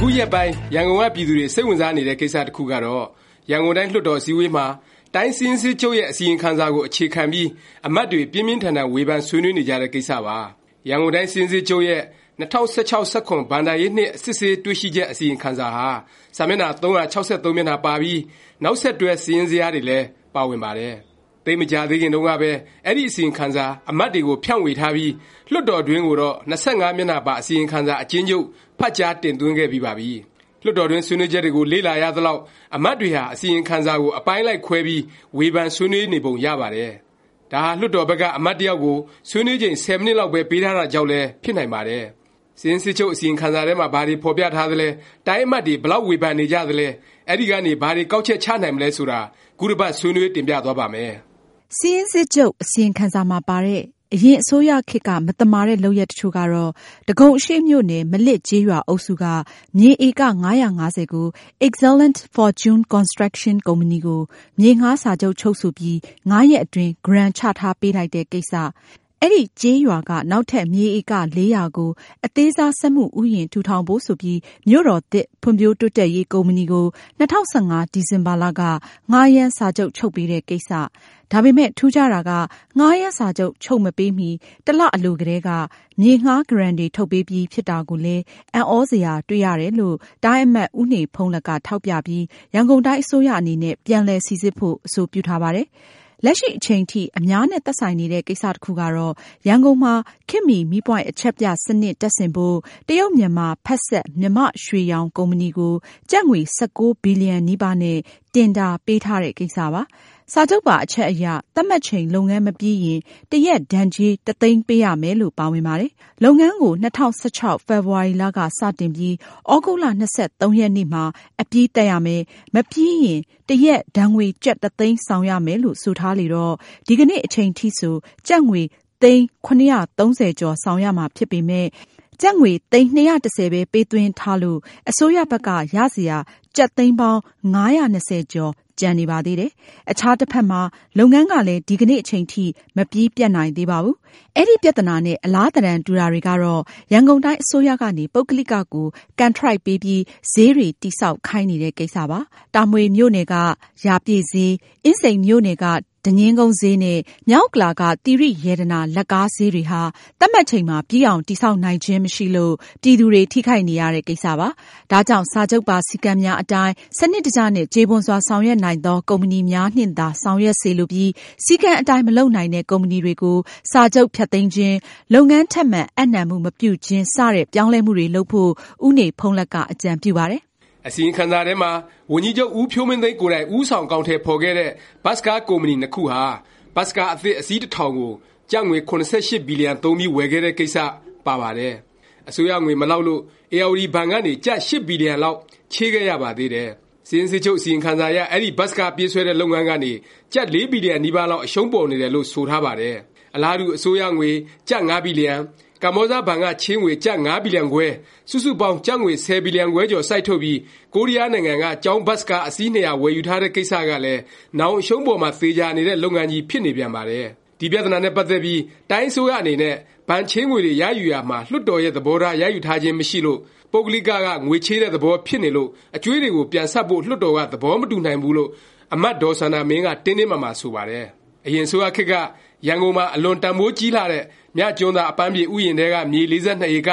အခုရက်ပိုင်း ရန်ကုန်က ပြည်သူတွေ စိတ်ဝင်စားနေတဲ့ ကိစ္စ တစ်ခုကတော့ ရန်ကုန်တိုင်း လွှတ်တော် အစည်းအဝေးမှာ တိုင်းစာရင်းစစ်ချုပ်ရဲ့ အစီရင်ခံစာကို အခြေခံပြီး အမတ်တွေ ပြင်းပြင်းထန်ထန် ဝေဖန် ဆွေးနွေးနေကြတဲ့ ကိစ္စပါ။ရန်ကုန်တိုင်း စာရင်းစစ်ချုပ်ရဲ့ ၂၀၁၆-၁၇ ဘဏ္ဍာရေးနှစ် စစ်ဆေးတွေ့ရှိချက် အစီရင်ခံစာဟာ စာမျက်နှာ ၃၆၃ မျက်နှာပါပြီး နောက်ဆက်တွဲ စာရင်းဇယားတွေလည်း ပါဝင်ပါတယ်။သိပ်မကြာသေးခင်တုန်းကပဲ အဲဒီ အစီရင်ခံစာ အမတ်တွေကို ဖြန့်ဝေထားပြီး လွှတ်တော်တွင်းကိုတော့ ၂၅ မျက်နှာပါ အစီရင်ခံစာ အကျဉ်းချုပ် ဖတ်ကြားတင်သွင်းခဲ့ပြီးပါပြီ။လွှတ်တော်တွင်း ဆွေးနွေးချက်တွေကို လေ့လာရသလောက် အမတ်တွေဟာ အစီရင်ခံစာကို အပိုင်းလိုက်ခွဲပြီး ဝေဖန်ဆွေးနွေးနေပုံရပါတယ်။ဒါဟာ လွှတ်တော်ဘက်က အမတ်တစ်ယောက်ကို ဆွေးနွေးချိန် ၁၀ မိနစ်လောက်ပဲ ပေးထားတာကြောင့်လည်း ဖြစ်နိုင်ပါတယ်။စာရင်းစစ်ချုပ် အစီရင်ခံစာထဲမှာ ဘာတွေ ဖော်ပြထားသလဲ၊တိုင်းအမတ်တွေ ဘယ်လောက် ဝေဖန်နေကြသလဲ၊အဲဒီကနေ ဘာတွေ ကောက်ချက်ချနိုင်မလဲ ဆိုတာ ခုတစ်ပတ် ဆွေးနွေး တင်ပြသွားပါ့မယ်။စာရင်းစစ်ချုပ် အစီရင်ခံစာမှာပါတဲ့ အရင်အစိုးရခေတ်က မသမာတဲ့ လုပ်ရပ်တစ်ချို့ကတော့ ဒဂုံအရှေ့မြို့နယ် မလစ်ကျေးရွာအုပ်စုက မြေဧက ၅၅၀ ကို Excellent Fortune Construction ကုမ္ပဏီကို မြေငှားစာချုပ်ချုပ်ဆိုပြီး ၅ ရက်အတွင်း ဂရန်ချထားပေးလိုက်တဲ့ ကိစ္စ၊ အဲဒီကျေးရွာက နောက်ထပ်မြေဧက၄၀၀ကို အသေးစားစက်မှုဥယျာဉ် ထူထောင်ဖို့ဆိုပြီး မြို့တော်သစ် ဖွံ့ဖြိုးတိုးတက်ရေး ကုမ္ပဏီကို ၂၀၁၅ ဒီဇင်ဘာလက ငှားရမ်းစာချုပ် ချုပ်ပေးတဲ့ကိစ္စ ဒါပေမယ့် ထူးခြားတာက ငှားရမ်းစာချုပ် ချုပ်မပေးမီ တစ်လ အလိုကတည်းက မြေငှားဂရန်တွေ ထုတ်ပေးပြီးဖြစ်တာကိုလည်း အံ့သြစရာ တွေ့ရတယ်လို့ တိုင်းအမတ် ဦးနေဖုန်းလတ်က ထောက်ပြပြီး ရန်ကုန်တိုင်းအစိုးရအနေနဲ့ ပြန်လည်စိစစ်ဖို့ အဆိုပြုထားပါတယ်။ လက်ရှိအချိန်ထိ အများနဲ့သက်ဆိုင်နေတဲ့ ကိစ္စတစ်ခုကတော့ ရန်ကုန်မှာ ခေတ်မီမီးပွိုင့် အချက်ပြစနစ် တပ်ဆင်ဖို့ တရုတ်-မြန်မာ ဖက်စပ် မြန်မာ့ရွှေရောင်ကုမ္ပဏီကို ကျပ်ငွေ ၁၉ ဘီလျံနီးပါးနဲ့ တင်ဒါပေးထားတဲ့ ကိစ္စပါ။ စာချုပ်ပါအချက်အရ သတ်မှတ်ချိန်လုပ်ငန်းမပြီးရင် တစ်ရက် ဒဏ်ကြေး တစ်သိန်းပေးရမယ်လို့ ပါဝင်ပါတယ်။လုပ်ငန်းကို ၂၀၁၆ ဖေဖေါ်ဝါရီလက စတင်ပြီး သြဂုတ်လ ၂၃ ရက်နေ့မှာ အပြီးသတ်ရမယ်၊မပြီးရင် တစ်ရက် ဒဏ်ငွေ ကျပ် တစ်သိန်းဆောင်ရမယ်လို့ ဆိုထားလေတော့ ဒီကနေ့ အချိန်ထိဆို ကျပ်ငွေ သိန်း ၇၃၀ ကျော် ဆောင်ရမှာဖြစ်ပေမယ့် ကျပ်ငွေ သိန်း ၂၁၀ ပဲ ပေးသွင်းထားလို့ အစိုးရဘက်က ရစရာ ကျပ်သိန်းပေါင်း ၅၂၀ ကျော် ကျန်နေပါသေးတယ်။အခြားတစ်ဖက်မှာ လုပ်ငန်းကလည်း ဒီကနေ့ အချိန်ထိ မပြီးပြတ်နိုင်သေးပါဘူး။အဲဒီ ပြသနာနဲ့ အလားသဏ္ဍာန်တူတာတွေကတော့ ရန်ကုန်တိုင်းအစိုးရကနေ ပုဂ္ဂလိကကို ကန်ထရိုက်ပေးပြီး ဈေးတွေ တည်ဆောက်ခိုင်းနေတဲ့ ကိစ္စပါ။တာမွေမြို့နယ်က ရာပြည့်ဈေး၊အင်းစိန်မြို့နယ်က ဒညင်းကုန်းဈေးနဲ့ မြောက်ဥက္ကလာက သီရိရတနာလက်ကားဈေးတွေဟာ သတ်မှတ်ချိန်မှာ ပြီးအောင် တည်ဆောက်နိုင်ခြင်းမရှိလို့ ပြည်သူတွေ ထိခိုက်နေရတဲ့ ကိစ္စပါ။ဒါကြောင့် စာချုပ်ပါ စည်းကမ်းများအတိုင်း စနစ်တကျနဲ့ ကျေပွန်စွာ ဆောင်ရွက်နိုင်သော ကုမ္ပဏီများနှင့်သာ ဆောင်ရွက်စေလိုပြီး စည်းကမ်းအတိုင်း မလုပ်နိုင်တဲ့ ကုမ္ပဏီတွေကို စာချုပ်ဖျက်သိမ်းခြင်း၊လုပ်ငန်းထပ်မံအပ်နှံမှု မပြုခြင်း စတဲ့ ပြောင်းလဲမှုတွေလုပ်ဖို့ ဦးနေဖုန်းလတ်က အကြံပြုပါတယ် အစီရင်ခံစာထဲမှာ ဝန်ကြီးချုပ် ဦးဖြိုးမင်းသိန်းကိုယ်တိုင် ဦးဆောင် အကောင်အထည် ဖော်ခဲ့တဲ့ ဘတ်စ်ကား ကုမ္ပဏီ နှစ်ခုဟာ ဘတ်စ်ကား အသစ် အစီးတစ်ထောင်ကို ကျပ်ငွေ ၇၈ ဘီလျံ သုံးပြီး ဝယ်ခဲ့တဲ့ ကိစ္စ ပါပါတယ်။အစိုးရငွေ မလောက်လို့ ဧရာဝတီဘဏ်ကနေ ကျပ် ၈ ဘီလျံလောက် ချေးခဲ့ရပါသေးတယ်။စာရင်းစစ်ချုပ် အစီရင်ခံစာအရ အဲဒီ ဘတ်စ်ကား ပြေးဆွဲတဲ့ လုပ်ငန်းကနေ ကျပ် ၄ ဘီလျံနီးပါးလောက် အရှုံးပေါ်နေတယ်လို့ ဆိုထားပါတယ်။အလားတူ အစိုးရငွေ ကျပ် ၅ ဘီလျံ ကမ္ဘောဇဘဏ်ကချေးငွေကျပ်၅ဘီလျံခွဲစုစုပေါင်းကျပ်ငွေ၁၀ဘီလျံခွဲကျော်စိုက်ထုတ်ပြီးကိုရီးယားနိုင်ငံကကျောင်းဘတ်စ်ကားအစီး၂၀၀ဝယ်ယူထားတဲ့ကိစ္စကလည်းနောင်အရှုံးပေါ်မှာသေချာနေတဲ့လုပ်ငန်းကြီးဖြစ်နေပြန်ပါတယ်။ဒီပြသနာနဲ့ပတ်သက်ပြီးတိုင်းအစိုးရအနေနဲ့ဘဏ်ချေးငွေတွေရယူရာမှာလွှတ်တော်ရဲ့သဘောထားရယူထားခြင်းမရှိလို့ပုဂ္ဂလိကကငွေချေးတဲ့သဘောဖြစ်နေလို့အကြွေးတွေကိုပြန်ဆပ်ဖို့လွှတ်တော်ကသဘောမတူနိုင်ဘူးလို့အမတ်ဒေါ်စန္ဒာမင်းကတင်းတင်းမာမာဆိုပါတယ်။အရင်အစိုးရခေတ်က ရန်ကုန်မှာ အလွန်တန်ဖိုးကြီးလှတဲ့ မြကျွန်းသာ အပန်းဖြေဥယျာဉ်ထဲက မြေ ၄၂ ဧက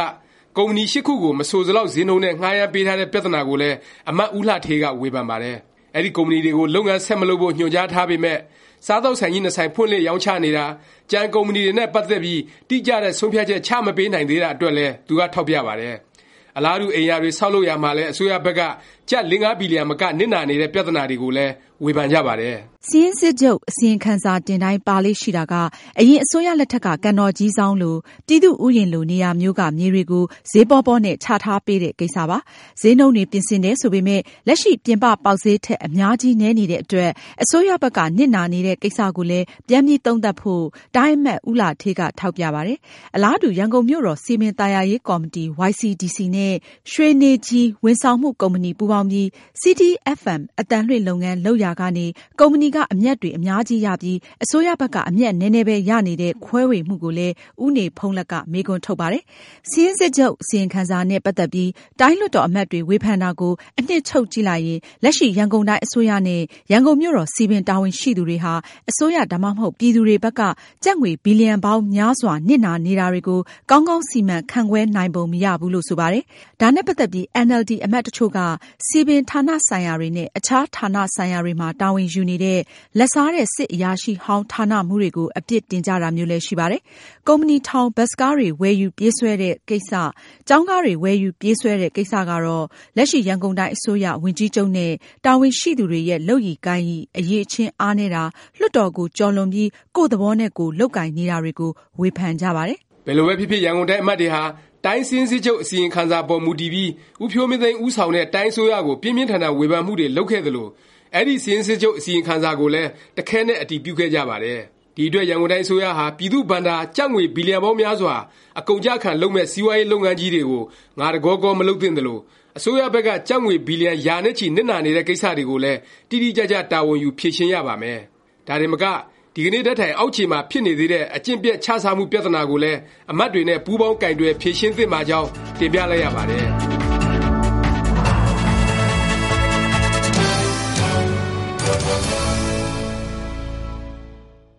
ကုမ္ပဏီ ၈ ခုကို မဆိုစလောက် ဈေးနှုန်းနဲ့ ငှားရမ်းပေးထားတဲ့ ပြသနာကိုလည်း အမတ်ဦးလှဌေးက ဝေဖန်ပါတယ်။အဲဒီ ကုမ္ပဏီတွေကို လုပ်ငန်း ဆက်မလုပ်ဖို့ ညွှန်ကြားထားပေမယ့် စားသောက်ဆိုင်ကြီး နှစ်ဆိုင် ဖွင့်လှစ် ရောင်းချနေတာ၊ကျန် ကုမ္ပဏီတွေနဲ့ ပတ်သက်ပြီး တိကျတဲ့ ဆုံးဖြတ်ချက် ချမပေးနိုင်သေးတာအတွက်လည်း သူက ထောက်ပြပါတယ်။အလားတူ အိမ်ယာတွေ ဆောက်လုပ်ရာမှာလည်း အစိုးရဘက်က ကျပ် ၄-၅ ဘီလျံမက နစ်နာနေတဲ့ ပြသနာတွေကိုလည်း ဝေဖန်ကြပါတယ်။စာရင်းစစ်ချုပ်အစီရင်ခံစာတင်တိုင်းပါလေ့ရှိတာကအရင်အစိုးရလက်ထက်ကကန်တော်ကြီးစောင်းလိုပြည်သူ့ဥယျာဉ်လိုနေရာမျိုးကမြေတွေကိုဈေးပေါပေါနဲ့ချထားပေးတဲ့ကိစ္စပါ။ဈေးနှုန်းတွေပြင်ဆင်တယ်ဆိုပေမယ့်လက်ရှိပြင်ပပေါက်ဈေးထက်အများကြီးနည်းနေတဲ့အတွက်အစိုးရဘက်ကနစ်နာနေတဲ့ကိစ္စကိုလည်းပြန်ပြီးသုံးသပ်ဖို့တိုင်းအမတ်ဦးလှဌေးကထောက်ပြပါတယ်။အလားတူရန်ကုန်မြို့တော်စည်ပင်သာယာရေးကော်မတီ YCDC နဲ့ရွှေနေကြီးဝန်ဆောင်မှုကုမ္ပဏီပူးပေါင်းပြီး CDFM အသံလွှင့်လုပ်ငန်းလုပ်ရာရာကနေ ကုမ္ပဏီက အမြတ်တွေ အများကြီးရပြီး အစိုးရဘက်က အမြတ်နည်းနည်းပဲ ရနေတဲ့ ခွဲဝေမှုကိုလည်း ဦးနေဖုန်းလတ်က မေးခွန်းထုတ်ပါတယ်။စာရင်းစစ်ချုပ် အစီရင်ခံစာနဲ့ ပတ်သက်ပြီး တိုင်းလွှတ်တော် အမတ်တွေ ဝေဖန်တာကို အနှစ်ချုပ်ကြည့်လိုက်ရင် လက်ရှိ ရန်ကုန်တိုင်း အစိုးရနဲ့ ရန်ကုန်မြို့တော် စည်ပင် တာဝန်ရှိသူတွေဟာ အစိုးရ ဒါမှမဟုတ် ပြည်သူတွေဘက်က ကျပ်ငွေ ဘီလျံပေါင်းများစွာ နစ်နာနေတာတွေကို ကောင်းကောင်း စီမံခန့်ခွဲနိုင်ပုံ မရဘူးလို့ ဆိုပါတယ်။ဒါနဲ့ ပတ်သက်ပြီး အင်န်အယ်လ်ဒီ အမတ်တချို့က စည်ပင်ဌာနဆိုင်ရာတွေနဲ့ အခြားဌာနဆိုင်ရာတွေမှာ တာဝန်ယူနေတဲ့ လာဘ်စားတဲ့ စစ်အရာရှိဟောင်း ဌာနမှူးတွေကို အပြစ်တင်ကြတာမျိုးလည်း ရှိပါတယ်။ကုမ္ပဏီထောင်၊ဘတ်စ်ကားတွေ ဝယ်ယူပြေးဆွဲတဲ့ကိစ္စ၊ကျောင်းကားတွေ ဝယ်ယူပြေးဆွဲတဲ့ ကိစ္စကတော့ လက်ရှိ ရန်ကုန်တိုင်းအစိုးရ ဝန်ကြီးချုပ်နဲ့ တာဝန်ရှိသူတွေရဲ့ လုပ်ရည်ကိုင်ရည် အရည်အချင်း အားနည်းတာ၊လွှတ်တော်ကို ကျော်လွန်ပြီး ကိုယ့်သဘောနဲ့ကိုယ် လုပ်ကိုင်နေတာတွေကို ဝေဖန်ကြပါတယ်။ဘယ်လိုပဲဖြစ်ဖြစ် ရန်ကုန်တိုင်းအမတ်တွေဟာ တိုင်းစာရင်းစစ်ချုပ် အစီရင်ခံစာ အပေါ် မူတည်ပြီး ဦးဖြိုးမင်းသိန်း ဦးဆောင်တဲ့ တိုင်းအစိုးရကို ပြင်းပြင်းထန်ထန် ဝေဖန်မှုတွေ လုပ်ခဲ့သလို၊ အဲဒီ စာရင်းစစ်ချုပ် အစီရင်ခံစာကိုလည်း တခဲနက် အတည်ပြုခဲ့ကြပါတယ်။ဒီအတွက် ရန်ကုန်တိုင်း အစိုးရဟာ ပြည်သူ့ဘဏ္ဍာ ကျပ်ငွေ ဘီလျံပေါင်းများစွာ အကုန်အကျခံ လုပ်မယ့် စီးပွားရေး လုပ်ငန်းကြီးတွေကို ငါတကောကော မလုပ်သင့်သလို၊အစိုးရဘက်က ကျပ်ငွေ ဘီလျံ ရာနဲ့ချီ နစ်နာနေတဲ့ ကိစ္စတွေကိုလည်း တိတိကျကျ တာဝန်ယူ ဖြေရှင်းရပါမယ်။ဒါတင်မက ဒီကနေ့ထက်တိုင် အောက်ခြေမှာ ဖြစ်နေသေးတဲ့ အကျင့်ပျက် ခြစားမှု ပြသနာကိုလည်း အမတ်တွေနဲ့ ပူးပေါင်း ကိုင်တွယ် ဖြေရှင်းသင့်ပါကြောင်း တင်ပြလိုက်ရပါတယ်